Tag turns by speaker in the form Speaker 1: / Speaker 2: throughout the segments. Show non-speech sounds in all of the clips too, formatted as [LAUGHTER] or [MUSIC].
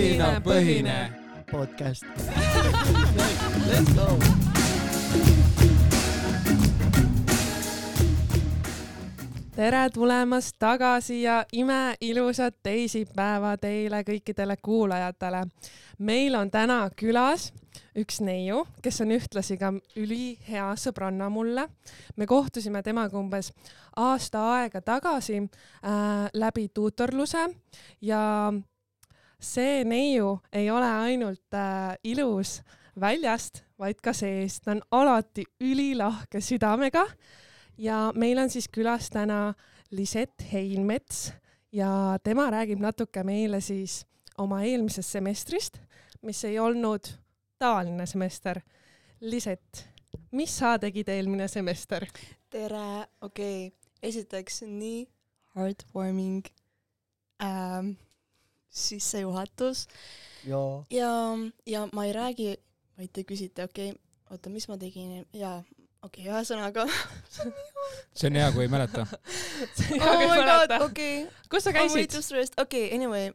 Speaker 1: lõhinapõhine
Speaker 2: podcast.
Speaker 1: Let's go.
Speaker 3: tere tulemast tagasi ja imeilusat teisipäeva teile kõikidele kuulajatele. meil on täna külas üks neiu, kes on ühtlasi ka ülihea sõbranna mulle. me kohtusime temaga umbes aasta aega tagasi äh, läbi tuutorluse ja see neiu ei ole ainult äh, ilus väljast, vaid ka seest, ta on alati ülilahke südamega ja meil on siis külas täna Lisett Heinmets ja tema räägib natuke meile siis oma eelmisest semestrist, mis ei olnud tavaline semester. Lisett, mis sa tegid eelmine semester?
Speaker 4: tere, okei okay., esiteks nii heartwarming ähm, sissejuhatus
Speaker 2: joo.
Speaker 4: ja, ja ma ei räägi, vaid te küsite, okei okay,, oota, mis ma tegin ja okei okay,, ühesõnaga
Speaker 1: see on hea, kui ei mäleta.
Speaker 4: oh my god, okei,
Speaker 3: kus sa käisid?
Speaker 4: okei okay,, anyway,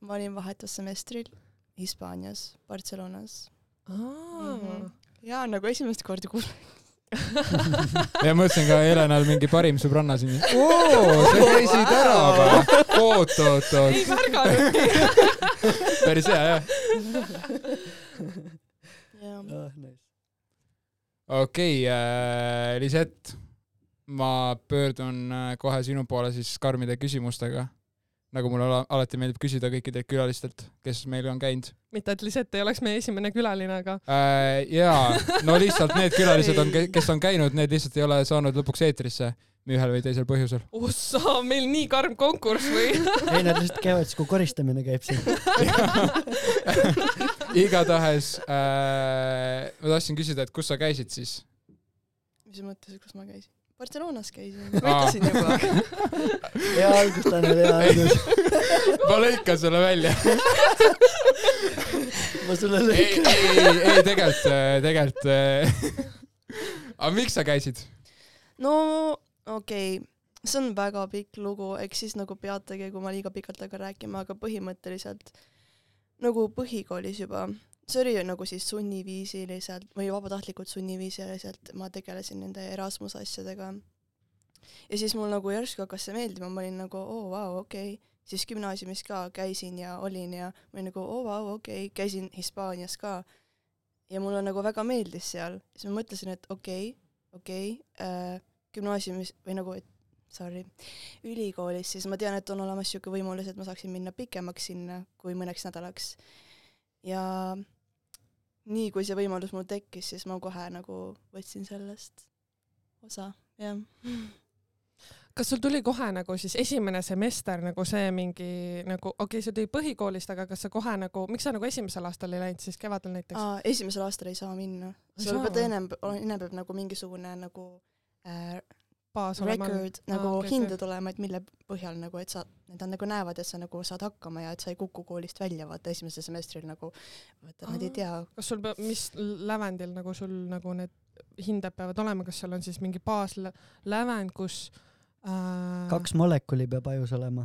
Speaker 4: ma olin vahetussemestril Hispaanias, Barcelonas mm. -hmm. ja nagu esimest korda kuulen. [LAUGHS]
Speaker 1: ja mõtlesin ka Helenal mingi parim sõbranna siin. oo, sa käisid ära või? oot, oot,
Speaker 3: ei
Speaker 1: oot.
Speaker 3: märganudki. [LAUGHS]
Speaker 1: päris hea, jah.
Speaker 2: Ah,
Speaker 1: okei okay,, Lisett, ma pöördun äh, kohe sinu poole siis karmide küsimustega. Nagu mulle ala- alati meeldib küsida kõikidelt külalistelt, kes meil on käinud
Speaker 3: mitte, et Lisett ei oleks meie esimene külaline, aga
Speaker 1: äh,. jaa, no lihtsalt need [LAUGHS] külalised on, kes on käinud, need lihtsalt ei ole saanud lõpuks eetrisse ühel või teisel põhjusel.
Speaker 3: ossa, meil nii karm konkurss või? [LAUGHS]
Speaker 2: ei, nad lihtsalt käivad siis, kui koristamine käib siin. [LAUGHS]
Speaker 1: igatahes äh, ma tahtsin küsida, et kus sa käisid siis?
Speaker 4: mis mõttes, kus ma käisin? Barcelonas käisin, ma ütlesin juba. [LAUGHS]
Speaker 2: hea algus, Tanel, hea algus.
Speaker 1: ma lõikan selle välja.
Speaker 2: ma sulle
Speaker 1: ei,
Speaker 2: lõikan.
Speaker 1: ei, ei, ei tegelikult, tegelikult. aga miks sa käisid?
Speaker 4: no okei okay., see on väga pikk lugu, eks siis nagu peatage, kui ma liiga pikalt hakkan rääkima, aga põhimõtteliselt nagu põhikoolis juba, see oli nagu siis sunniviisiliselt või vabatahtlikult sunniviisiliselt, ma tegelesin nende Erasmus asjadega. ja siis mul nagu järsku hakkas see meeldima, ma olin nagu oo oh, vau, okei okay., siis gümnaasiumis ka käisin ja olin ja ma olin nagu oo oh, vau, okei okay., käisin Hispaanias ka. ja mulle nagu väga meeldis seal, siis ma mõtlesin, et okei okay,, okei okay, äh,, gümnaasiumis või nagu, et sorry, ülikoolis, siis ma tean, et on olemas niisugune võimalus, et ma saaksin minna pikemaks sinna kui mõneks nädalaks. ja nii kui see võimalus mul tekkis, siis ma kohe nagu võtsin sellest osa, jah.
Speaker 3: kas sul tuli kohe nagu siis esimene semester nagu see mingi nagu, okei okay,, see tuli põhikoolist, aga kas sa kohe nagu, miks sa nagu esimesel aastal ei läinud siis kevadel näiteks?
Speaker 4: Esimesel aastal ei saa minna. Sul peab ennem, ennem peab nagu mingisugune nagu äh,
Speaker 3: baas olema?
Speaker 4: record nagu ah,
Speaker 3: okei,
Speaker 4: hinde
Speaker 3: okei.
Speaker 4: tulema, et mille põhjal nagu, et sa, need on nagu näevad, et sa nagu saad hakkama ja et sa ei kuku koolist välja, vaata esimesel semestril nagu, vaata nad ei tea.
Speaker 3: kas sul peab, mis lävendil nagu sul nagu need hinded peavad olema, kas seal on siis mingi baaslävend, kus äh...
Speaker 2: kaks molekuli peab ajus olema.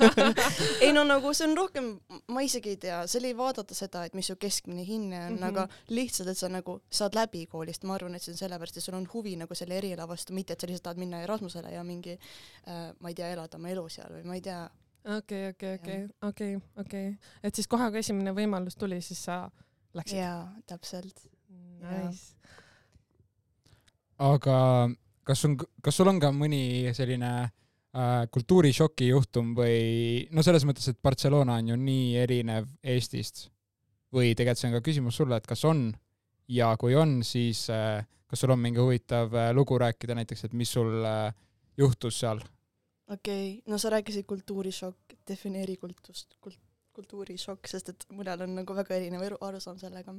Speaker 2: [LAUGHS]
Speaker 4: ei no nagu see on rohkem, ma isegi ei tea, see oli vaadata seda, et mis su keskmine hinne on mm. -hmm. aga lihtsalt, et sa nagu saad läbi koolist, ma arvan, et see on sellepärast, et sul on huvi nagu selle eriala vastu, mitte et sa lihtsalt tahad minna Erasmusele ja mingi äh,, ma ei tea, elada oma elu seal või ma ei tea.
Speaker 3: okei, okei, okei, okei, okei, et siis kohe, kui esimene võimalus tuli, siis sa läksid?
Speaker 4: jaa, täpselt.
Speaker 3: Nice.
Speaker 1: aga kas on, kas sul on ka mõni selline äh, kultuurishoki juhtum või no selles mõttes, et Barcelona on ju nii erinev Eestist või tegelikult see on ka küsimus sulle, et kas on ja kui on, siis äh, kas sul on mingi huvitav äh, lugu rääkida näiteks, et mis sul äh, juhtus seal?
Speaker 4: okei okay., no sa rääkisid kultuurishokk, defineeri kultust kult,, kultuurishokk, sest et mõnel on nagu väga erinev aru- arusaam sellega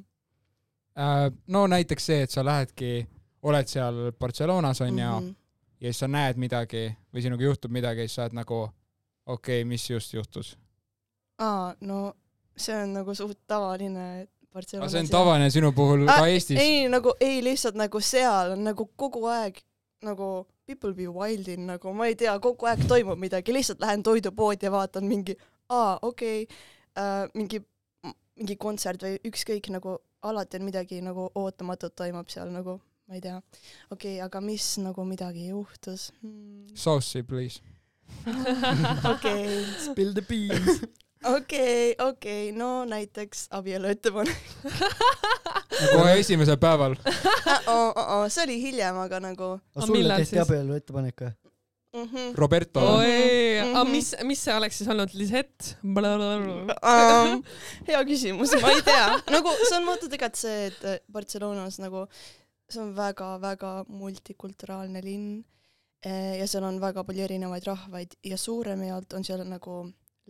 Speaker 1: Äh, no näiteks see, et sa lähedki, oled seal Barcelonas onju mm. -hmm. ja siis sa näed midagi või sinuga juhtub midagi ja siis sa oled nagu okei okay,, mis just juhtus?
Speaker 4: aa, no see on nagu suht tavaline
Speaker 1: aga
Speaker 4: Barcelonas.
Speaker 1: see on tavaline sinu puhul
Speaker 4: Ah,
Speaker 1: ka Eestis?
Speaker 4: ei nagu, ei lihtsalt nagu seal on nagu kogu aeg nagu people be wild in nagu ma ei tea, kogu aeg toimub midagi, lihtsalt lähen toidupoodi ja vaatan mingi aa, okei okay,, äh, mingi, mingi kontsert või ükskõik nagu alati on midagi nagu ootamatut toimub seal nagu, ma ei tea. okei okay,, aga mis nagu midagi juhtus hmm.?
Speaker 1: Sauce'i, please. [LAUGHS]
Speaker 4: okei,
Speaker 2: Spill the beans. [LAUGHS]
Speaker 4: okei, okei, no näiteks abielu ettepanek
Speaker 1: kohe esimesel päeval.
Speaker 4: oh,. Oh, oh, see oli hiljem, aga nagu
Speaker 2: sulle tehti
Speaker 3: siis?
Speaker 2: abielu ettepanek või?
Speaker 4: mm. -hmm.
Speaker 1: Roberto.
Speaker 3: oi, aga
Speaker 4: Mhm.
Speaker 3: mis, mis see oleks siis olnud, Lisett?
Speaker 4: um,. hea küsimus, ma ei tea, [LAUGHS] nagu see on vaata tegelikult see, et Barcelonas nagu see on väga-väga multikulturaalne linn eh, ja seal on väga palju erinevaid rahvaid ja suuremjaolt on seal nagu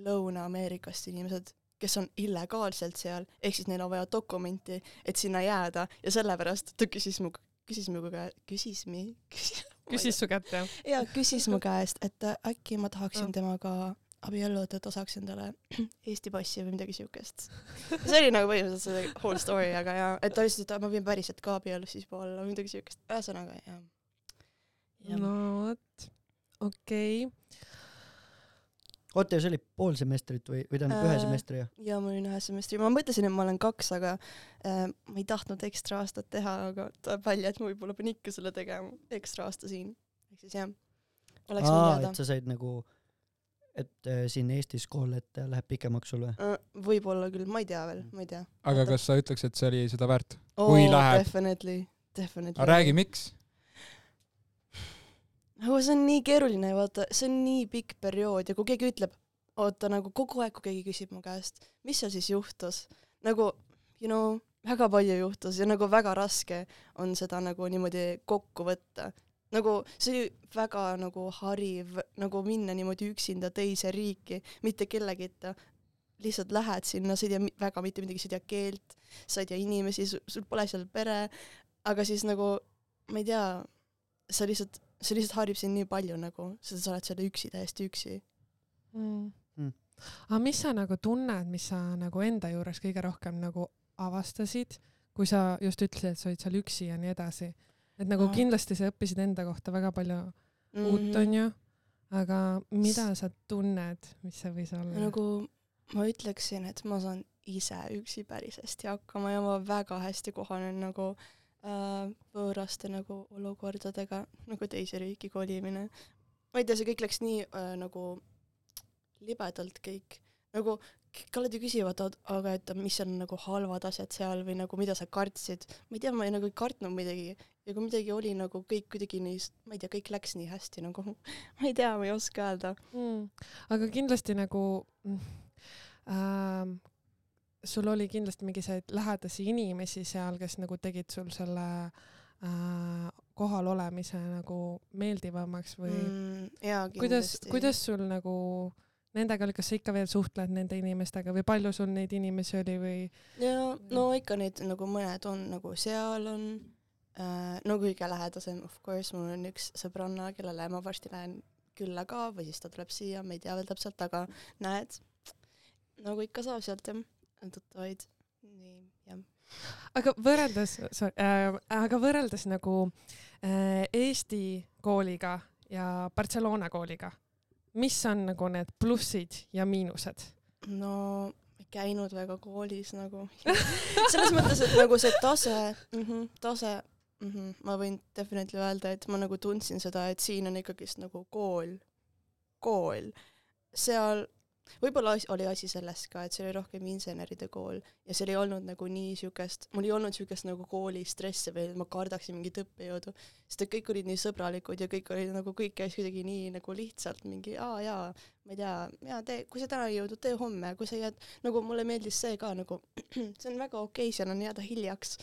Speaker 4: Lõuna-Ameerikast inimesed, kes on illegaalselt seal, ehk siis neil on vaja dokumenti, et sinna jääda ja sellepärast ta küsis mu, küsis mu käe, küsis mi, küsis
Speaker 3: küsis su kätt jah?
Speaker 4: ja küsis mu käest, et äh, äkki ma tahaksin
Speaker 3: Ah.
Speaker 4: temaga abielluda, et ta saaks endale [CLEARS THROAT] Eesti passi või midagi siukest. [LAUGHS] see oli nagu põhimõtteliselt see whole story, aga jaa, et ta ütles, et ma võin päriselt ka abielus siis olla või midagi siukest. ühesõnaga jah.
Speaker 3: no vot, okei okay..
Speaker 2: oota, ja see oli pool semestrit või, või tähendab ühe
Speaker 4: Äh,
Speaker 2: semestri jah?
Speaker 4: ja ma olin ühe semestri, ma mõtlesin, et ma olen kaks, aga äh, ma ei tahtnud ekstra aastat teha, aga tuleb välja, et ma võib-olla pean ikka selle tegema, ekstra aasta siin. ehk siis jah, oleks võinud
Speaker 2: aa, et sa said nagu, et äh, siin Eestis kool, et äh, läheb pikemaks sul või?
Speaker 4: äh,. võib-olla küll, ma ei tea veel, ma ei tea.
Speaker 1: aga kas sa ütleks, et see oli seda väärt? Kui läheb.
Speaker 4: Definitely, definitely.
Speaker 1: aga räägi, miks?
Speaker 4: nagu see on nii keeruline, vaata, see on nii pikk periood ja kui keegi ütleb, oota nagu kogu aeg, kui keegi küsib mu käest, mis seal siis juhtus, nagu you know, väga palju juhtus ja nagu väga raske on seda nagu niimoodi kokku võtta. Nagu see oli väga nagu hariv nagu minna niimoodi üksinda teise riiki, mitte kellegita, lihtsalt lähed sinna, sa ei tea väga mitte midagi, sa ei tea keelt, sa ei tea inimesi, sul pole seal pere, aga siis nagu ma ei tea, sa lihtsalt see lihtsalt harib sind nii palju nagu, sest sa oled seal üksi, täiesti üksi.
Speaker 3: mm.
Speaker 2: Mm.
Speaker 3: aga mis sa nagu tunned, mis sa nagu enda juures kõige rohkem nagu avastasid, kui sa just ütlesid, et sa olid seal üksi ja nii edasi, et nagu
Speaker 4: Ah.
Speaker 3: kindlasti sa õppisid enda kohta väga palju
Speaker 4: Mhm.
Speaker 3: uut, onju, aga mida sa tunned, mis see võis olla?
Speaker 4: nagu ma ütleksin, et ma saan ise üksi päris hästi hakkama ja ma väga hästi kohanen nagu äh, võõraste nagu olukordadega, nagu teise riiki kolimine. ma ei tea, see kõik läks nii äh, nagu libedalt kõik, nagu kõik alati küsivad, aga et mis on nagu halvad asjad seal või nagu mida sa kartsid. ma ei tea, ma ei, nagu ei kartnud midagi ja kui midagi oli nagu kõik kuidagi nii, ma ei tea, kõik läks nii hästi nagu, [LAUGHS] ma ei tea, ma ei oska öelda.
Speaker 3: mm.. aga kindlasti nagu ähm, sul oli kindlasti mingisuguseid lähedasi inimesi seal, kes nagu tegid sul selle äh, kohal olemise nagu meeldivamaks või mm. kuidas kuidas sul nagu nendega oli, kas sa ikka veel suhtled nende inimestega või palju sul neid inimesi oli või?
Speaker 4: ja no ikka neid nagu mõned on nagu seal on äh,, no kõige lähedasem of course mul on üks sõbranna, kellele ma varsti lähen külla ka või siis ta tuleb siia, ma ei tea veel täpselt, aga näed, nagu ikka saab sealt jah, tuttavaid. nii, jah.
Speaker 3: aga võrreldes, äh, aga võrreldes nagu äh, Eesti kooliga ja Barcelona kooliga, mis on nagu need plussid ja miinused?
Speaker 4: no käinud väga koolis nagu. [LAUGHS] selles mõttes, et nagu see tase mm, -hmm, tase mm, -hmm, ma võin definitely öelda, et ma nagu tundsin seda, et siin on ikkagist nagu kool, kool. seal võib-olla oli asi selles ka, et see oli rohkem inseneride kool ja seal ei olnud nagu nii siukest, mul ei olnud siukest nagu kooli stressi või et ma kardaksin mingit õppejõudu, sest et kõik olid nii sõbralikud ja kõik olid nagu, kõik käis kuidagi nii nagu lihtsalt mingi aa jaa, ma ei tea, jaa tee, kui sa täna ei jõudnud, tee homme, kui sa jääd, nagu mulle meeldis see ka nagu, [CLEARS THROAT] see on väga okei okay,, seal on jääda hiljaks.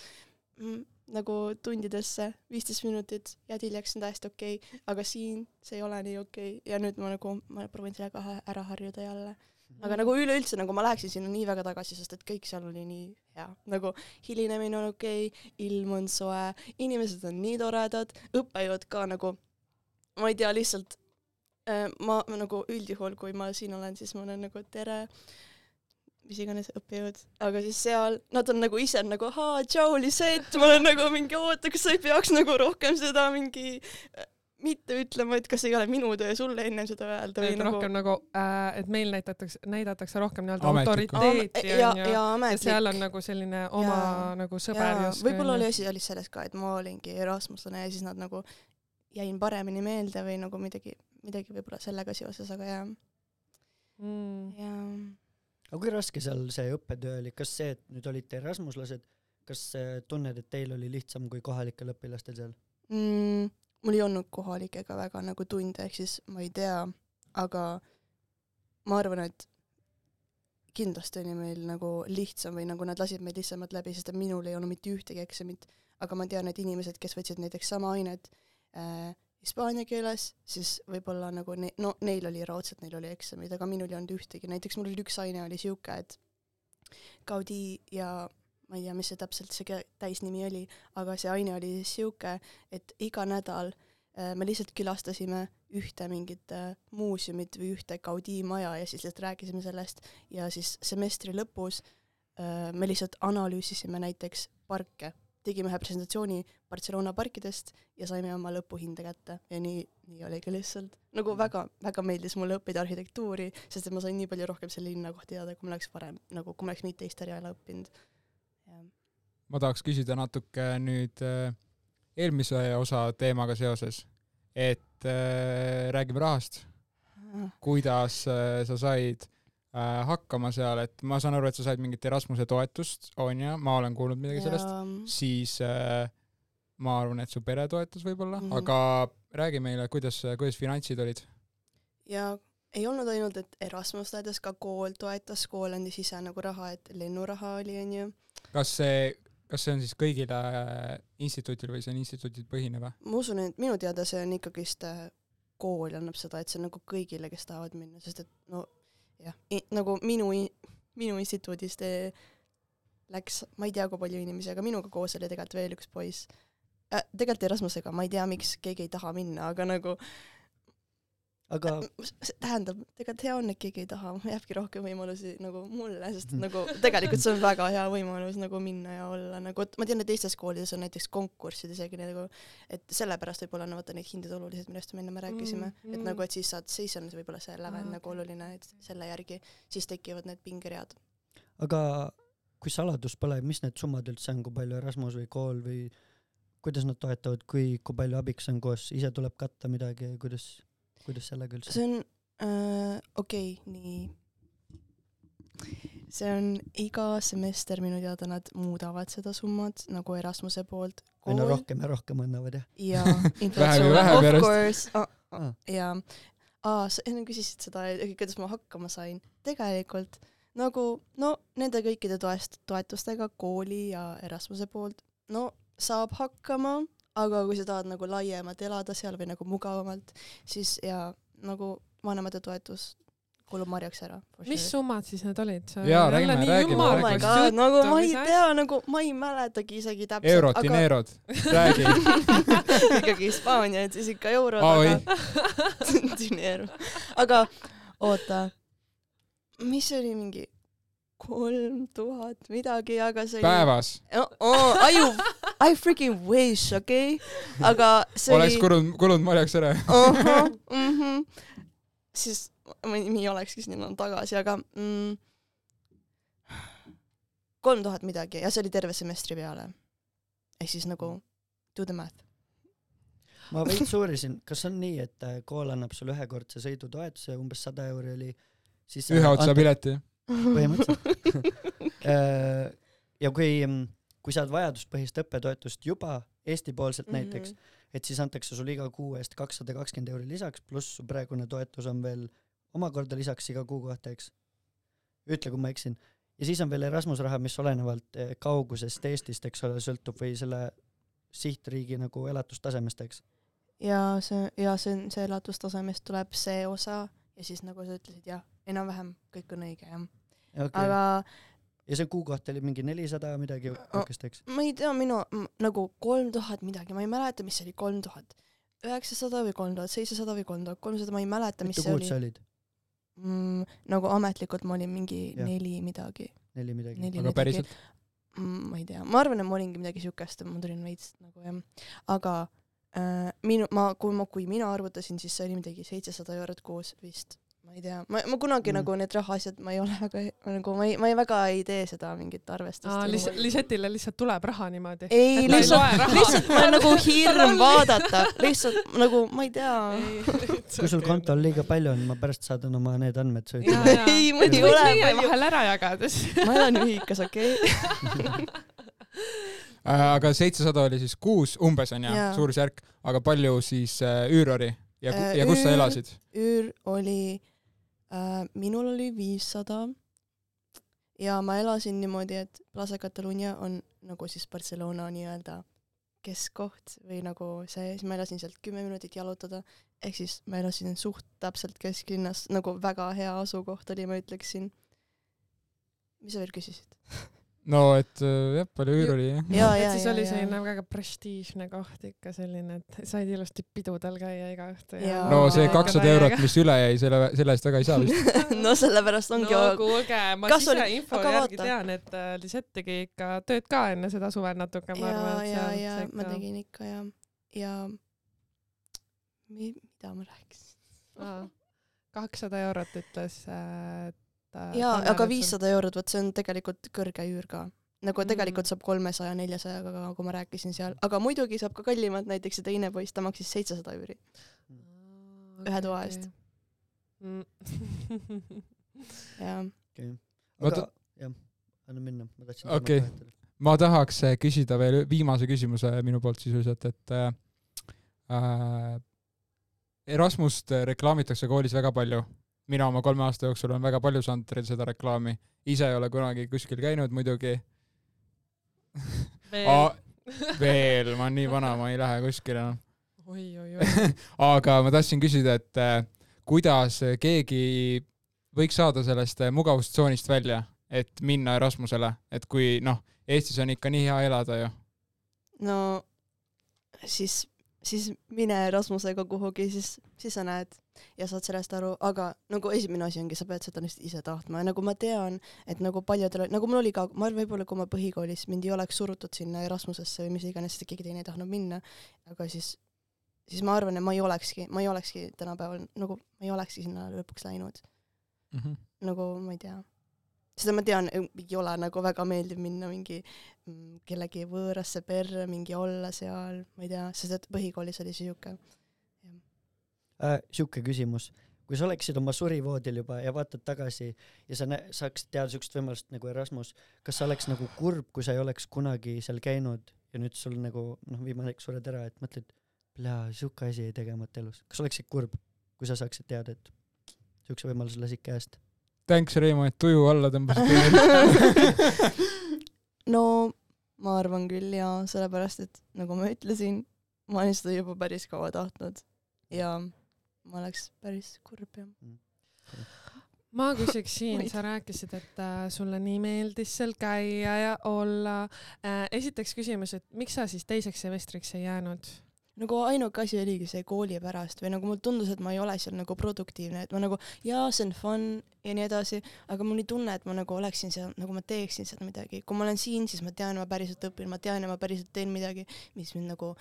Speaker 4: Mm,, nagu tundidesse, viisteist minutit jääd hiljaks, on täiesti okei okay,, aga siin see ei ole nii okei okay. ja nüüd ma nagu, ma proovin sellega ära harjuda jälle. aga nagu üleüldse nagu ma läheksin sinna nii väga tagasi, sest et kõik seal oli nii hea, nagu hilinemine on okei okay,, ilm on soe, inimesed on nii toredad, õppejõud ka nagu, ma ei tea, lihtsalt äh, ma nagu üldjuhul, kui ma siin olen, siis ma olen nagu tere, mis iganes õppejõud, aga siis seal nad on nagu ise nagu ahaa, tšau, Lisett, ma olen nagu mingi oota, kas sa ei peaks nagu rohkem seda mingi mitte ütlema, et kas ei ole minu töö sulle ennem seda öelda või
Speaker 3: et
Speaker 4: nagu
Speaker 3: rohkem nagu äh,, et meil näidatakse, näidatakse rohkem nii-öelda autoriteeti
Speaker 4: ja, ja
Speaker 3: ja
Speaker 4: ametlik
Speaker 3: seal on nagu selline oma
Speaker 4: Jaa.
Speaker 3: nagu sõber justkui
Speaker 4: võib-olla oli asi oli selles ka, et ma olingi Erasmuslane ja siis nad nagu jäin paremini meelde või nagu midagi, midagi võib-olla sellega seoses, aga jah,
Speaker 3: mm..
Speaker 4: jaa.
Speaker 2: Aga kui raske seal see õppetöö oli, kas see, et nüüd olite Erasmuslased, kas äh, tunned, et teil oli lihtsam kui kohalikel õpilastel seal?
Speaker 4: mm,. mul ei olnud kohalikega väga nagu tunde, ehk siis ma ei tea, aga ma arvan, et kindlasti oli meil nagu lihtsam või nagu nad lasid meid lihtsamalt läbi, sest et minul ei olnud mitte ühtegi eksamit, aga ma tean, et inimesed, kes võtsid näiteks sama ainet äh, hispaania keeles, siis võib-olla nagu ne-, no neil oli raudselt, neil oli eksamid, aga minul ei olnud ühtegi, näiteks mul oli üks aine oli siuke, et Gaudi ja ma ei tea, mis see täpselt see täisnimi oli, aga see aine oli siis siuke, et iga nädal äh, me lihtsalt külastasime ühte mingit äh, muuseumit või ühte Gaudi maja ja siis lihtsalt rääkisime sellest. Ja siis semestri lõpus äh, me lihtsalt analüüsisime näiteks parke, tegime ühe presentatsiooni Barcelona parkidest ja saime oma lõpuhinde kätte. Ja nii, nii oligi lihtsalt. nagu väga, väga meeldis mulle õppida arhitektuuri, sest et ma sain nii palju rohkem selle linna kohta teada, kui ma oleks varem, nagu kui ma oleks mingit teist eriala õppinud.
Speaker 1: ma tahaks küsida natuke nüüd äh, eelmise osa teemaga seoses, et äh, räägime rahast, kuidas äh, sa said hakkama seal, et ma saan aru, et sa said mingit Erasmuse toetust, on ju, ma olen kuulnud midagi sellest, siis äh, ma arvan, et su pere toetas võib-olla mm. -hmm. aga räägi meile, kuidas, kuidas finantsid olid?
Speaker 4: ja ei olnud ainult, et Erasmus toetas, ka kool toetas, kool andis ise nagu raha, et lennuraha oli, onju.
Speaker 1: kas see, kas see on siis kõigile äh, instituutidele või see on instituudid põhine või?
Speaker 4: ma usun, et minu teada see on ikkagist äh, kool annab seda, et see on nagu kõigile, kes tahavad minna, sest et no nagu minu, minu instituudist eh, läks, ma ei tea, kui palju inimesi, aga minuga koos oli tegelikult veel üks poiss äh,. tegelikult Erasmusega, ma ei tea, miks keegi ei taha minna, aga nagu
Speaker 2: aga
Speaker 4: tähendab, tegelikult hea on, et keegi ei taha, jääbki rohkem võimalusi nagu mulle, sest et nagu tegelikult see on väga hea võimalus nagu minna ja olla nagu, et ma tean, et teistes koolides on näiteks konkursid isegi nagu, et sellepärast võib-olla on vaata neid hindeid olulised, millest me enne me rääkisime.
Speaker 3: Mm,
Speaker 4: mm,, et nagu, et siis saad, siis on võib-olla see lävend
Speaker 3: Aa,
Speaker 4: ah, nagu oluline, et selle järgi siis tekivad need pingeread.
Speaker 2: aga kui saladus pole, mis need summad üldse on, kui palju Erasmus või kool või kuidas nad toetavad, kui, kui palju abiks on koos, ise tuleb katta midagi, kuidas, kuidas sellega üldse?
Speaker 4: see on äh,, okei okay,, nii. see on iga semester minu teada nad muudavad seda summat nagu Erasmuse poolt.
Speaker 2: aina rohkem ja rohkem annavad jah?
Speaker 4: ja
Speaker 1: Vähem
Speaker 4: inflatsioon of course ah,
Speaker 2: Ah.
Speaker 4: ja aa sa enne küsisid seda kuidas ma hakkama sain tegelikult nagu no nende kõikide toest toetustega kooli ja Erasmuse poolt no saab hakkama aga kui sa tahad nagu laiemalt elada seal või nagu mugavamalt siis ja nagu vanemate toetus kulub marjaks ära
Speaker 3: mis summad siis need olid?
Speaker 1: Jaa, räägime, räägime,
Speaker 4: oh my god nagu ma ei tea nagu ma ei mäletagi isegi täpselt
Speaker 1: eurot, dineerod, räägi. [LAUGHS]
Speaker 4: ikkagi Hispaania, et siis ikka eurod,
Speaker 1: Oi.
Speaker 4: aga dineer. aga oota, mis see oli mingi kolm tuhat midagi, aga see oli
Speaker 1: päevas
Speaker 4: oh,. Oh, aju, I freaking wish, okei okay?, aga see
Speaker 1: oleks
Speaker 4: oli
Speaker 1: kulunud, kulunud marjaks ära.
Speaker 4: ahah, mhm, siis ma ei, nii olekski sinna tagasi, aga mm, kolm tuhat midagi ja see oli terve semestri peale. ehk siis nagu do the math.
Speaker 2: ma veits uurisin, kas on nii, et äh, kool annab sulle ühekordse sõidutoetuse, umbes sada euri oli, siis
Speaker 1: ühe otsa. pileti.
Speaker 2: põhimõtteliselt. [LAUGHS] ja kui, kui saad vajaduspõhist õppetoetust juba Eesti-poolselt näiteks, et siis antakse sulle iga kuu eest kakssada kakskümmend euri lisaks, pluss su praegune toetus on veel omakorda lisaks iga kuu kohta, eks. ütle, kui ma eksin. ja siis on veel Erasmus raha, mis olenevalt eh, kaugusest Eestist, eks ole, sõltub või selle sihtriigi nagu elatustasemest, eks.
Speaker 4: ja see ja see on see elatustasemest tuleb see osa ja siis nagu sa ütlesid jah, enam-vähem kõik on õige jah
Speaker 2: okay..
Speaker 4: aga
Speaker 2: ja see kuu kohta oli mingi nelisada midagi niukest, eks.
Speaker 4: ma ei tea, minu nagu kolm tuhat midagi, ma ei mäleta, mis see oli, kolm tuhat üheksasada või kolm tuhat seitsesada või kolm tuhat kolmsada, ma ei mäleta, mis
Speaker 2: mitu
Speaker 4: see
Speaker 2: kuud
Speaker 4: oli
Speaker 2: sa olid?
Speaker 4: mm,. nagu ametlikult ma olin mingi
Speaker 2: Jah.
Speaker 4: neli midagi,
Speaker 2: neli midagi.
Speaker 1: aga
Speaker 4: midagi
Speaker 1: päriselt?
Speaker 4: mm,. ma ei tea, ma arvan, et ma olingi midagi siukest, ma tulin veits nagu jah, aga äh, minu, ma, kui ma, kui mina arvutasin, siis see oli midagi seitsesada eurot kuus vist. Ma ei tea, ma, ma kunagi
Speaker 2: Mm.
Speaker 4: nagu need rahaasjad, ma ei ole väga, nagu ma ei, ma ei väga ei tee seda mingit arvestust
Speaker 3: aa, lihtsalt, Lisetile lihtsalt tuleb raha niimoodi.
Speaker 4: ei, lihtsalt lihtsalt mul on nagu [LAUGHS] hirm vaadata, lihtsalt nagu ma ei tea. [LAUGHS]
Speaker 2: kui sul kontol liiga palju on, ma pärast saadan oma need andmed sulle.
Speaker 3: ja,
Speaker 4: Ei, mul ei ole palju.
Speaker 3: vahel ära jagada siis. [LAUGHS]
Speaker 4: ma elan ühikas, okei okay?.
Speaker 1: Äh, aga seitsesada oli siis kuus umbes onju suurusjärk, aga palju siis äh, üür oli ja,
Speaker 4: Äh,
Speaker 1: ja kus sa
Speaker 4: üür-
Speaker 1: elasid?
Speaker 4: üür oli äh,, minul oli viissada ja ma elasin niimoodi, et Plaza Catalunya on nagu siis Barcelona nii-öelda keskkoht või nagu see, siis ma elasin sealt kümme minutit jalutada, ehk siis ma elasin suht täpselt kesklinnas, nagu väga hea asukoht oli, ma ütleksin. mis sa veel küsisid? [LAUGHS]
Speaker 1: no et äh, jah, palju üür oli jah?
Speaker 4: ja,
Speaker 3: et
Speaker 4: ja,
Speaker 3: siis
Speaker 4: ja,
Speaker 3: oli
Speaker 4: ja
Speaker 3: selline väga prestiižne koht ikka selline, et said ilusti pidudel käia iga õhtu ja
Speaker 1: no see kakssada eurot, mis üle jäi, selle, selle eest väga ei saa vist. [LAUGHS]
Speaker 4: no sellepärast ongi
Speaker 3: no kuulge, ma
Speaker 4: Kas oli-
Speaker 3: siseinfo
Speaker 4: aga
Speaker 3: järgi
Speaker 4: vaata.
Speaker 3: tean, et äh, Lisett tegi ikka tööd ka enne seda suve natuke, ma
Speaker 4: ja
Speaker 3: arvan,, et
Speaker 4: ja,
Speaker 3: seal
Speaker 4: ja
Speaker 3: see
Speaker 4: ma
Speaker 3: ikka
Speaker 4: tegin ikka ja, ja mi- mida ma rääkisin?
Speaker 3: kakssada eurot ütles äh,.
Speaker 4: jaa, aga. viissada eurot, vot see on tegelikult kõrge üür ka. nagu
Speaker 3: Mm.
Speaker 4: tegelikult saab kolmesaja, neljasajaga ka, kui ma rääkisin seal, aga muidugi saab ka kallimalt, näiteks see teine poiss, ta maksis seitsesada üüri. ühe toa eest.. jaa.
Speaker 1: Ma
Speaker 2: aga
Speaker 1: ta-
Speaker 2: jah, anna minna, ma tahtsin
Speaker 1: Okei.
Speaker 2: vahetada.
Speaker 1: ma tahaks äh, küsida veel viimase küsimuse minu poolt sisuliselt, et äh, äh, Erasmust äh, reklaamitakse koolis väga palju. Mina oma kolme aasta jooksul olen väga palju saanud re- seda reklaami, ise ei ole kunagi kuskil käinud muidugi. veel, ma olen nii vana, ma ei lähe kuskile enam.
Speaker 3: oi, oi, oi. [LAUGHS]
Speaker 1: aga ma tahtsin küsida, et äh, kuidas keegi võiks saada sellest äh, mugavustsoonist välja, et minna Erasmusele, et kui noh, Eestis on ikka nii hea elada ju.
Speaker 4: no siis, siis mine Erasmusega kuhugi, siis, siis sa näed ja saad sellest aru, aga nagu esimene asi ongi, sa pead seda lihtsalt ise tahtma. Ja nagu ma tean, et nagu paljudel, nagu mul oli ka, ma arvan, võib-olla kui ma põhikoolis mind ei oleks surutud sinna Erasmusesse või mis iganes, sest keegi teine ei tahtnud minna, aga siis, siis ma arvan, et ma ei olekski, ma ei olekski tänapäeval nagu, ma ei olekski sinna lõpuks läinud, nagu ma ei tea seda ma tean, ei ole nagu väga meeldiv minna mingi mm, kellegi võõrasse perre, mingi olla seal, ma ei tea, sest et põhikoolis oli siuke.
Speaker 2: äh,. sihuke küsimus, kui sa oleksid oma surivoodil juba ja vaatad tagasi ja sa saaksid teada siukest võimalust nagu Erasmus, kas sa oleks nagu kurb, kui sa ei oleks kunagi seal käinud ja nüüd sul nagu noh, viimane hetk sured ära, et mõtled, plaa, sihuke asi jäi tegemata elus, kas oleksid kurb, kui sa saaksid teada, et siukse võimaluse lasid käest?
Speaker 1: Thanks, Reimo, et tuju alla tõmbasid. [LAUGHS]
Speaker 4: no ma arvan küll jaa, sellepärast et nagu ma ütlesin, ma olen seda juba päris kaua tahtnud ja ma oleks päris kurb jah.
Speaker 3: ma küsiks siin sa rääkisid, et äh, sulle nii meeldis seal käia ja olla äh,. esiteks küsimus, et miks sa siis teiseks semestriks ei jäänud?
Speaker 4: nagu ainuke asi oligi see kooli pärast või nagu mulle tundus, et ma ei ole seal nagu produktiivne, et ma nagu jaa, see on fun ja nii edasi, aga mul oli tunne, et ma nagu oleksin seal, nagu ma teeksin seal midagi, kui ma olen siin, siis ma tean, ma päriselt õpin, ma tean ja ma päriselt teen midagi, mis mind nagu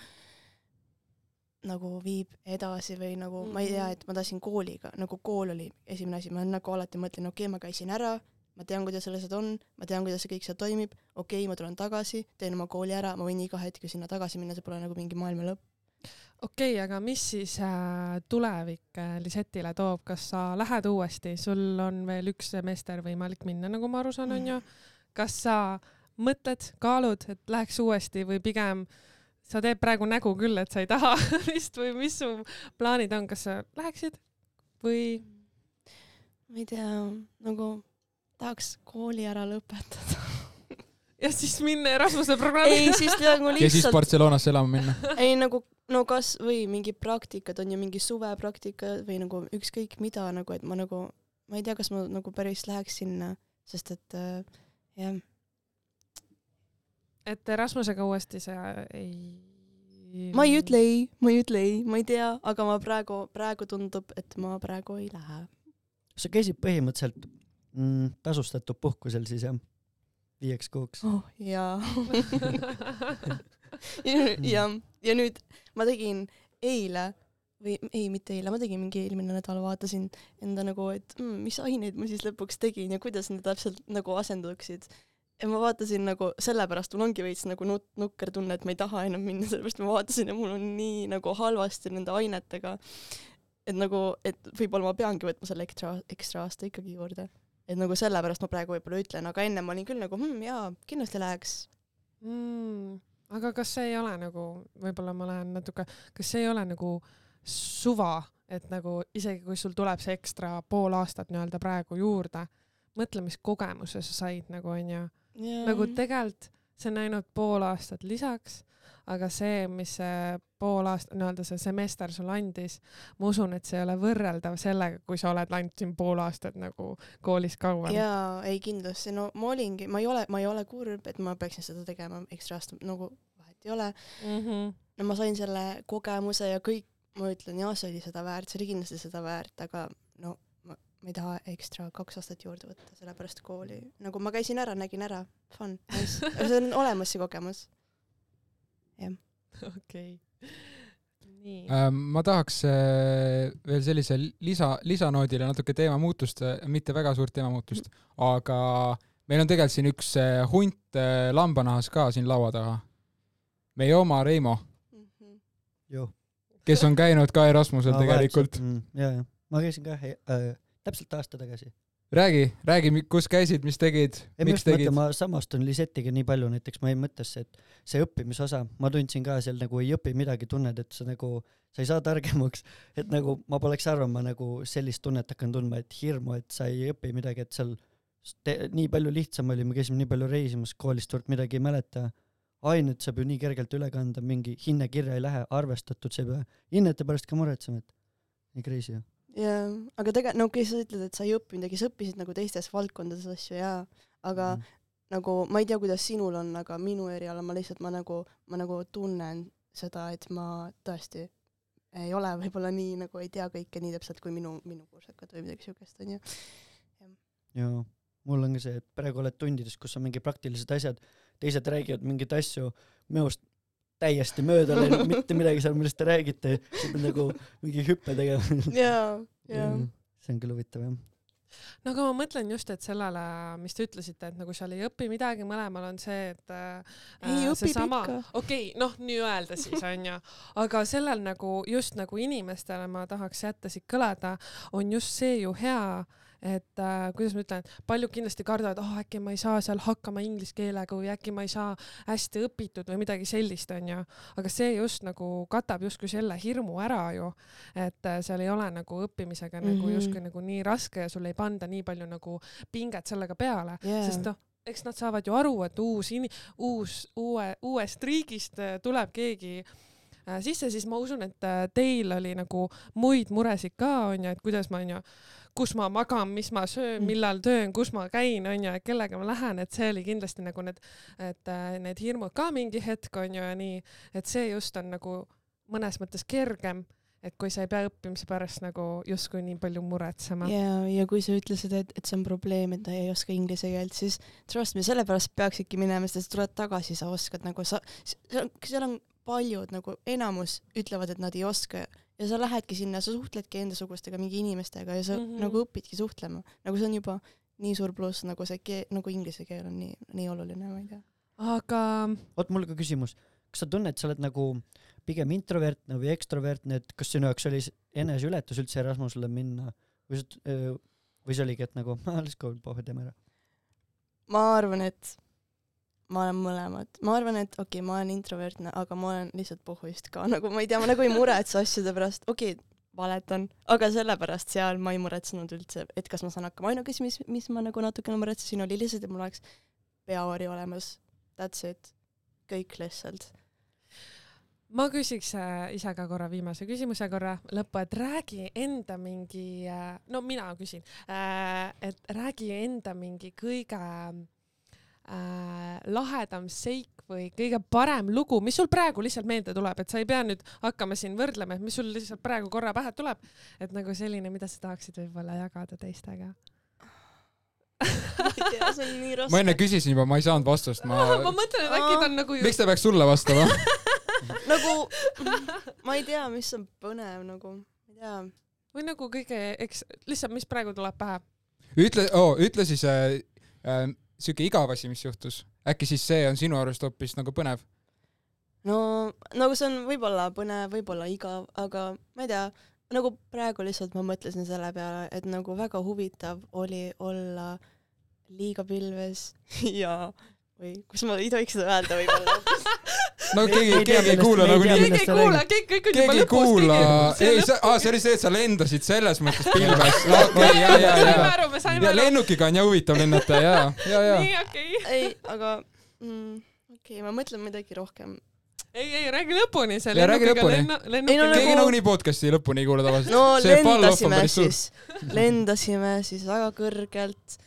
Speaker 4: nagu viib edasi või nagu mm -hmm. ma ei tea, et ma tahtsin kooliga, nagu kool oli esimene asi, ma nagu alati mõtlen, okei okay,, ma käisin ära, ma tean, kuidas seal asjad on, ma tean, kuidas see kõik seal toimib, okei okay,, ma tulen tagasi, teen oma kooli ära, ma võin iga hetk ju sinna tagasi minna, see pole nagu mingi maailma lõpp.
Speaker 3: Okei okay,, aga mis siis äh, tulevik äh, Lisetile toob, kas sa lähed uuesti, sul on veel üks semester võimalik minna, nagu ma aru saan, onju. kas sa mõtled, kaalud, et läheks uuesti või pigem sa teed praegu nägu küll, et sa ei taha [LAUGHS] vist või mis su plaanid on, kas sa läheksid või?
Speaker 4: ma ei tea, nagu tahaks kooli ära lõpetada.
Speaker 3: Ja siis minna Erasmuse programmi.
Speaker 4: ei, siis [LAUGHS] nagu
Speaker 1: ja siis
Speaker 4: lihtsalt,
Speaker 1: Barcelonasse elama minna.
Speaker 4: ei nagu, no kas või mingi praktikad on ju mingi suvepraktika või nagu ükskõik mida nagu, et ma nagu, ma ei tea, kas ma nagu päris läheks sinna, sest et äh, jah,
Speaker 3: et Erasmusega uuesti sa ei.
Speaker 4: ma ei ütle ei, ma ei ütle ei, ma ei tea, aga ma praegu, praegu tundub, et ma praegu ei lähe.
Speaker 2: sa käisid põhimõtteliselt mm, tasustatud puhkusel siis jah? Viieks kuuks?
Speaker 4: oh jaa. [LAUGHS] ja, ja nüüd ma tegin eile või ei, mitte eile, ma tegin mingi eelmine nädal, vaatasin enda nagu, et mm, mis aineid ma siis lõpuks tegin ja kuidas need täpselt nagu asenduksid. ja ma vaatasin nagu, sellepärast mul ongi veits nagu nut-, nukker tunne, et ma ei taha enam minna, sellepärast ma vaatasin ja mul on nii nagu halvasti nende ainetega. et nagu, et võib-olla ma peangi võtma selle ekstra, ekstra aasta ikkagi juurde. Et nagu sellepärast ma praegu võib-olla ütlen, aga enne ma olin küll nagu hm, jaa, kindlasti läheks
Speaker 3: mm,. aga kas see ei ole nagu, võib-olla ma lähen natuke, kas see ei ole nagu suva, et nagu isegi kui sul tuleb see ekstra pool aastat nii-öelda praegu juurde, mõtle, mis kogemuse sa said nagu onju. nagu tegelikult see on ainult pool aastat lisaks, aga see, mis see pool aastat, nii-öelda see semester sulle andis, ma usun, et see ei ole võrreldav sellega, kui sa oled ainult siin pool aastat nagu koolis kauem.
Speaker 4: jaa, ei kindlasti, no ma olingi, ma ei ole, ma ei ole kurb, et ma peaksin seda tegema ekstra aasta, nagu vahet ei ole
Speaker 3: mm. -hmm.
Speaker 4: no ma sain selle kogemuse ja kõik ma ütlen jah, see oli seda väärt, see oli kindlasti seda väärt, aga no ma, ma ei taha ekstra kaks aastat juurde võtta, sellepärast kooli, nagu ma käisin ära, nägin ära, fun, nice, [LAUGHS] see on olemas, see kogemus. Jah. [LAUGHS]
Speaker 3: okei. nii
Speaker 1: äh,. ma tahaks äh, veel sellise lisa, lisanoodile natuke teemamuutust, mitte väga suurt teemamuutust, aga meil on tegelikult siin üks äh, hunt äh, lambanahas ka siin laua taga. meie oma Reimo.
Speaker 2: joh
Speaker 1: kes on käinud ka Erasmusel no, tegelikult.
Speaker 2: Mm, ja, ja ma käisin ka äh, täpselt aasta tagasi.
Speaker 1: Räägi, räägi, kus käisid, mis tegid, miks tegid?
Speaker 2: ma samastun Lisetiga nii palju, näiteks ma jäin mõttesse, et see õppimise osa, ma tundsin ka seal nagu ei õpi midagi, tunned, et sa nagu, sa ei saa targemaks, et nagu ma poleks arvama nagu sellist tunnet hakanud tundma, et hirmu, et sa ei õpi midagi, et seal te, nii palju lihtsam oli, me käisime nii palju reisimas, koolist suurt midagi ei mäleta ainet saab ju nii kergelt üle kanda, mingi hinne kirja ei lähe, arvestatud, sa ei pea hinnete pärast ka muretsema, et nii crazy ju.
Speaker 4: Jaa, aga tegelikult, no kui sa ütled, et sa ei õppi midagi, sa õppisid nagu teistes valdkondades asju jaa, aga mm. nagu ma ei tea, kuidas sinul on, aga minu erialal ma lihtsalt, ma nagu, ma nagu tunnen seda, et ma tõesti ei ole võib-olla nii nagu ei tea kõike nii täpselt kui minu, minu kursakad või midagi siukest, onju.
Speaker 2: jaa, mul on ka see, et praegu oled tundides, kus on mingi praktilised asjad teised räägivad mingeid asju minust täiesti mööda läinud, mitte midagi seal, millest te räägite, sa pead nagu mingi hüppe tegema.
Speaker 4: jaa, jaa.
Speaker 2: see on küll huvitav jah
Speaker 3: no aga ma mõtlen just, et sellele, mis te ütlesite, et nagu seal ei õpi midagi, mõlemal on see, et äh,
Speaker 4: ei õpi
Speaker 3: sama... ikka. okei okay,, noh, nii-öelda siis onju, aga sellel nagu just nagu inimestele ma tahaks jätta siit kõlada, on just see ju hea et äh, kuidas ma ütlen, paljud kindlasti kardavad, oh äkki ma ei saa seal hakkama inglise keelega või äkki ma ei saa hästi õpitud või midagi sellist, onju. aga see just nagu katab justkui selle hirmu ära ju, et äh, seal ei ole nagu õppimisega mm -hmm. nagu mhm. justkui nagu nii raske ja sul ei panda nii palju nagu pinget sellega peale yeah., sest noh, eks nad saavad ju aru, et uus in-, uus, uue, uuest riigist äh, tuleb keegi äh, sisse, siis ma usun, et äh, teil oli nagu muid muresid ka onju, et kuidas ma onju kus ma magan, mis ma söön, mm. millal töön, kus ma käin, onju, et kellega ma lähen, et see oli kindlasti nagu need, et äh, need hirmud ka mingi hetk onju ja nii, et see just on nagu mõnes mõttes kergem et kui sa ei pea õppimise pärast nagu justkui nii palju muretsema.
Speaker 4: ja, ja kui sa ütlesid, et, et see on probleem, et ta ei oska inglise keelt, siis trust me, sellepärast peaksidki minema, sest sa tuled tagasi, sa oskad nagu sa, seal on paljud nagu enamus ütlevad, et nad ei oska ja sa lähedki sinna, sa suhtledki endasugustega mingi inimestega ja sa mm -hmm. nagu õpidki suhtlema, nagu see on juba nii suur pluss, nagu see keel, nagu inglise keel on nii, nii oluline, ma ei tea.
Speaker 3: aga.
Speaker 2: oot, mul ka küsimus, kas sa tunned, sa oled nagu pigem introvertne või ekstrovertne, et kas sinu jaoks oli eneseületus üldse Erasmusele minna või sa, või see oligi, et nagu, [LAUGHS] let's go, pohhu, teeme ära?
Speaker 4: ma arvan, et ma olen mõlemad, ma arvan, et okei okay,, ma olen introvertne, aga ma olen lihtsalt pohhuist ka, [LAUGHS] nagu ma ei tea, ma nagu ei muretse asjade pärast, okei okay,, valetan, aga sellepärast seal ma ei muretsenud üldse, et kas ma saan hakkama, ainuke asi, mis, mis ma nagu natukene muretsesin, oli lihtsalt, et mul oleks peavari olemas, that's it, kõik lihtsalt.
Speaker 3: Ma küsiks äh, ise ka korra viimase küsimuse korra lõppu, et räägi enda mingi äh,, no mina küsin äh,, et räägi enda mingi kõige äh, lahedam seik või kõige parem lugu, mis sul praegu lihtsalt meelde tuleb, et sa ei pea nüüd hakkama siin võrdlema, et mis sul lihtsalt praegu korra pähe tuleb, et nagu selline, mida sa tahaksid võib-olla jagada teistega
Speaker 4: ma ei tea, see on nii raske.
Speaker 1: ma enne küsisin juba, ma ei saanud vastust, ma [LAUGHS]
Speaker 3: ma mõtlen, et äkki ta on nagu
Speaker 1: miks ta peaks sulle vastama? [LAUGHS]
Speaker 4: nagu ma ei tea, mis on põnev nagu, ma ei tea.
Speaker 3: või nagu kõige, eks lihtsalt, mis praegu tuleb pähe.
Speaker 1: ütle oh,, ütle siis äh, äh, siuke igav asi, mis juhtus. äkki siis see on sinu arust hoopis nagu põnev?
Speaker 4: no nagu see on võib-olla põnev, võib-olla igav, aga ma ei tea, nagu praegu lihtsalt ma mõtlesin selle peale, et nagu väga huvitav oli olla liiga pilves [LAUGHS] ja või kus ma ei tohiks seda öelda võib-olla. [LAUGHS]
Speaker 1: no keegi
Speaker 2: ei,
Speaker 1: keegi ei kuula
Speaker 2: ei
Speaker 1: nagunii.
Speaker 3: keegi ei kuula, kõik, kõik on
Speaker 1: keegi
Speaker 3: juba
Speaker 1: ei
Speaker 3: lõpus.
Speaker 1: kuula, ei, see, aa, see oli see, et sa lendasid selles mõttes [LAUGHS] pilves. okei, ja, ja, ja. ja lennukiga on ja huvitav lennata ja, ja, ja. [LAUGHS]
Speaker 3: nii, okei.
Speaker 4: ei, aga mm, okei ma mõtlen midagi rohkem.
Speaker 3: ei, ei räägi lõpuni, see
Speaker 1: Ja räägi
Speaker 3: lennukiga
Speaker 1: lõpuni.
Speaker 3: lennu,
Speaker 4: Ei, no
Speaker 3: lennukiga
Speaker 1: keegi
Speaker 4: nagu-
Speaker 1: nagunii podcast'i lõpuni ei kuula tavaliselt.
Speaker 4: no
Speaker 1: see
Speaker 4: lendasime siis, lendasime siis väga kõrgelt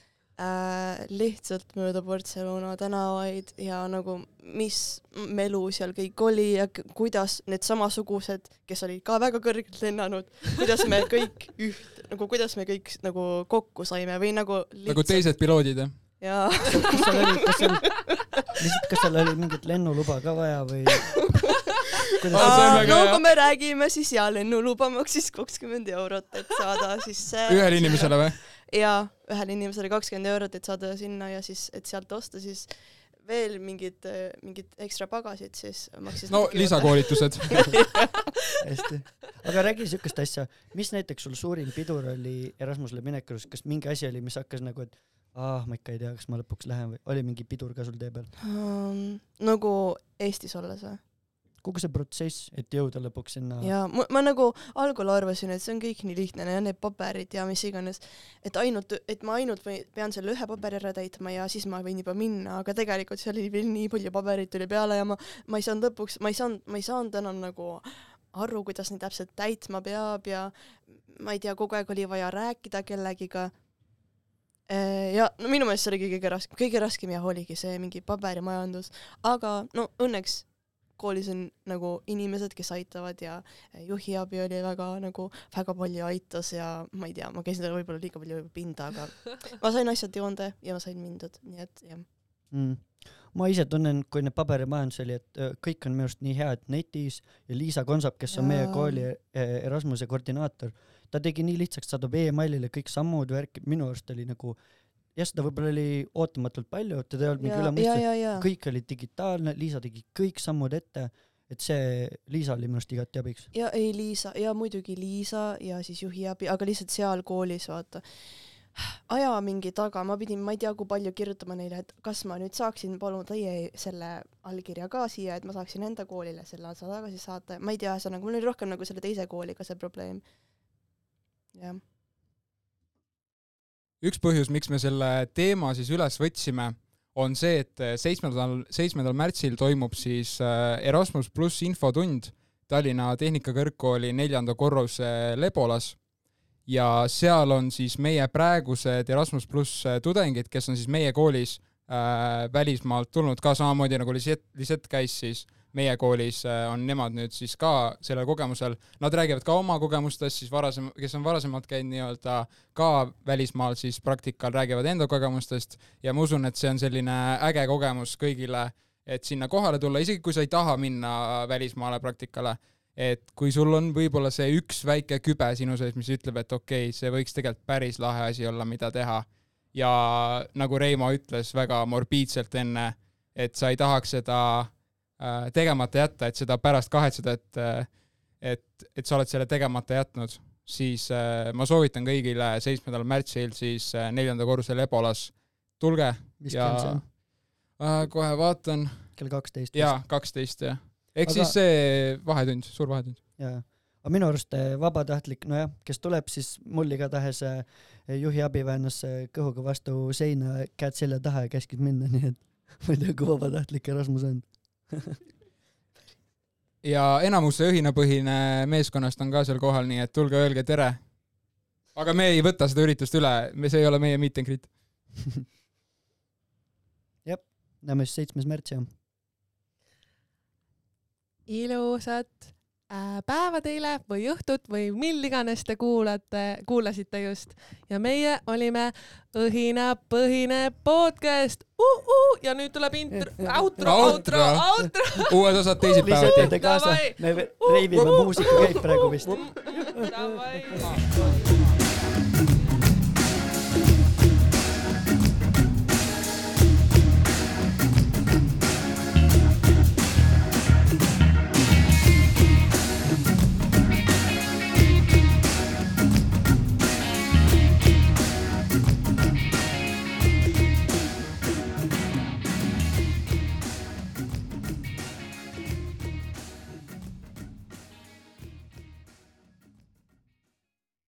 Speaker 4: äh, lihtsalt mööda Barcelona tänavaid ja nagu mis melu seal kõik oli ja kuidas need samasugused, kes olid ka väga kõrgelt lennanud, kuidas me kõik üht, nagu kuidas me kõik nagu kokku saime või nagu
Speaker 1: nagu teised piloodid, jah?
Speaker 4: jaa,
Speaker 2: kas seal oli, kas seal, lihtsalt, kas seal oli mingit lennuluba ka vaja või?
Speaker 1: Aa,
Speaker 4: no kui me räägime, siis jaa, lennuluba maksis kakskümmend eurot, et saada siis see
Speaker 1: ühele inimesele või?
Speaker 4: jaa, ühele inimesele kakskümmend eurot, et saada sinna ja siis, et sealt osta siis veel mingid, mingid ekstra pagasid, siis maksis
Speaker 1: no lisakoolitused. [LAUGHS]
Speaker 2: hästi. aga räägi siukest asja, mis näiteks sul suurim pidur oli Erasmusele mineku juures, kas mingi asi oli, mis hakkas nagu, et ah, ma ikka ei tea, kas ma lõpuks lähen või oli mingi pidur ka sul tee peal?
Speaker 4: um,. nagu Eestis olles või?
Speaker 2: Kogu see protsess, et jõuda lõpuks sinna.
Speaker 4: ja ma, ma nagu algul arvasin, et see on kõik nii lihtne need paberid ja mis iganes, et ainult, et ma ainult või, pean selle ühe paberi ära täitma ja siis ma võin juba minna, aga tegelikult seal oli veel nii palju pabereid tuli peale ja ma, ma ei saanud lõpuks, ma ei saanud, ma ei saanud enam nagu aru, kuidas neid täpselt täitma peab ja ma ei tea, kogu aeg oli vaja rääkida kellegiga. ja no minu meelest see oli kõige raskem, kõige raskem jah oligi see mingi paberimajandus, aga no õnneks koolis on nagu inimesed, kes aitavad ja juhiabi oli väga nagu väga palju aitas ja ma ei tea, ma käisin talle võib-olla liiga palju pinda, aga ma sain asjad joonde ja ma sain mindud, nii et jah.
Speaker 2: mm.. ma ise tunnen, kui need paberimajandus oli, et öö, kõik on minu arust nii head netis ja Liisa Konsap, kes on meie
Speaker 4: Jaa.
Speaker 2: kooli eh, Erasmuse koordinaator, ta tegi nii lihtsaks, saadab emailile kõik sammud, värk, minu arust oli nagu jah, seda võib-olla oli ootamatult palju, teda ei olnud mingi üle mõistuse, kõik oli digitaalne, Liisa tegi kõik sammud ette, et see Liisa oli minu arust igati abiks.
Speaker 4: ja ei Liisa ja muidugi Liisa ja siis juhiabi, aga lihtsalt seal koolis vaata. Ajamingi taga ma pidin, ma ei tea, kui palju kirjutama neile, et kas ma nüüd saaksin palun teie selle allkirja ka siia, et ma saaksin enda koolile selle otsa tagasi saata, ma ei tea, ühesõnaga mul oli rohkem nagu selle teise kooliga see probleem. jah
Speaker 1: üks põhjus, miks me selle teema siis üles võtsime, on see, et seitsmendal, seitsmendal märtsil toimub siis äh, Erasmus pluss infotund Tallinna Tehnikakõrgkooli neljanda korruse Lebolas. Ja seal on siis meie praegused Erasmus pluss tudengid, kes on siis meie koolis äh, välismaalt tulnud ka samamoodi nagu Lisett, Lisett käis siis meie koolis äh, on nemad nüüd siis ka sellel kogemusel, nad räägivad ka oma kogemustest siis varasem, kes on varasemalt käinud nii-öelda ka välismaal siis praktikal, räägivad enda kogemustest ja ma usun, et see on selline äge kogemus kõigile, et sinna kohale tulla, isegi kui sa ei taha minna välismaale praktikale, et kui sul on võib-olla see üks väike kübe sinu sees, mis ütleb, et okei okay,, see võiks tegelikult päris lahe asi olla, mida teha. ja nagu Reimo ütles väga morbiidselt enne, et sa ei tahaks seda äh, tegemata jätta, et seda pärast kahetseda, et äh, et, et sa oled selle tegemata jätnud, siis äh, ma soovitan kõigile seitsmendal märtsil siis äh, neljanda korrusel Ebolas, tulge
Speaker 2: mis
Speaker 1: ja äh, kohe vaatan,
Speaker 2: kell kaksteist
Speaker 1: jaa, kaksteist jah. ehk
Speaker 2: Aga-
Speaker 1: siis see vahetund, suur vahetund.
Speaker 2: jaa, aga minu arust vabatahtlik, nojah, kes tuleb, siis mul igatahes juhi abi väänas kõhuga vastu seina, käed selja taha ja käskis minna, [LAUGHS] nii et ma ei tea, kui vabatahtlik Erasmus on.
Speaker 1: Ja enamus see õhinapõhine meeskonnast on ka seal kohal, nii et tulge öelge tere. aga me ei võta seda üritust üle, me, see ei ole meie meet and greet. [LAUGHS]
Speaker 2: näeme siis seitsmes märts jah.
Speaker 3: ilusat päeva teile või õhtut või mil iganes te kuulate, kuulasite just ja meie olime Õhina Põhine podcast uh,. Uh, ja nüüd tuleb intro, outro, outro,
Speaker 1: Outro. [LAUGHS] uued osad
Speaker 3: Davai.,
Speaker 2: me reivime, muusika käib praegu vist.
Speaker 3: Davai. [LAUGHS]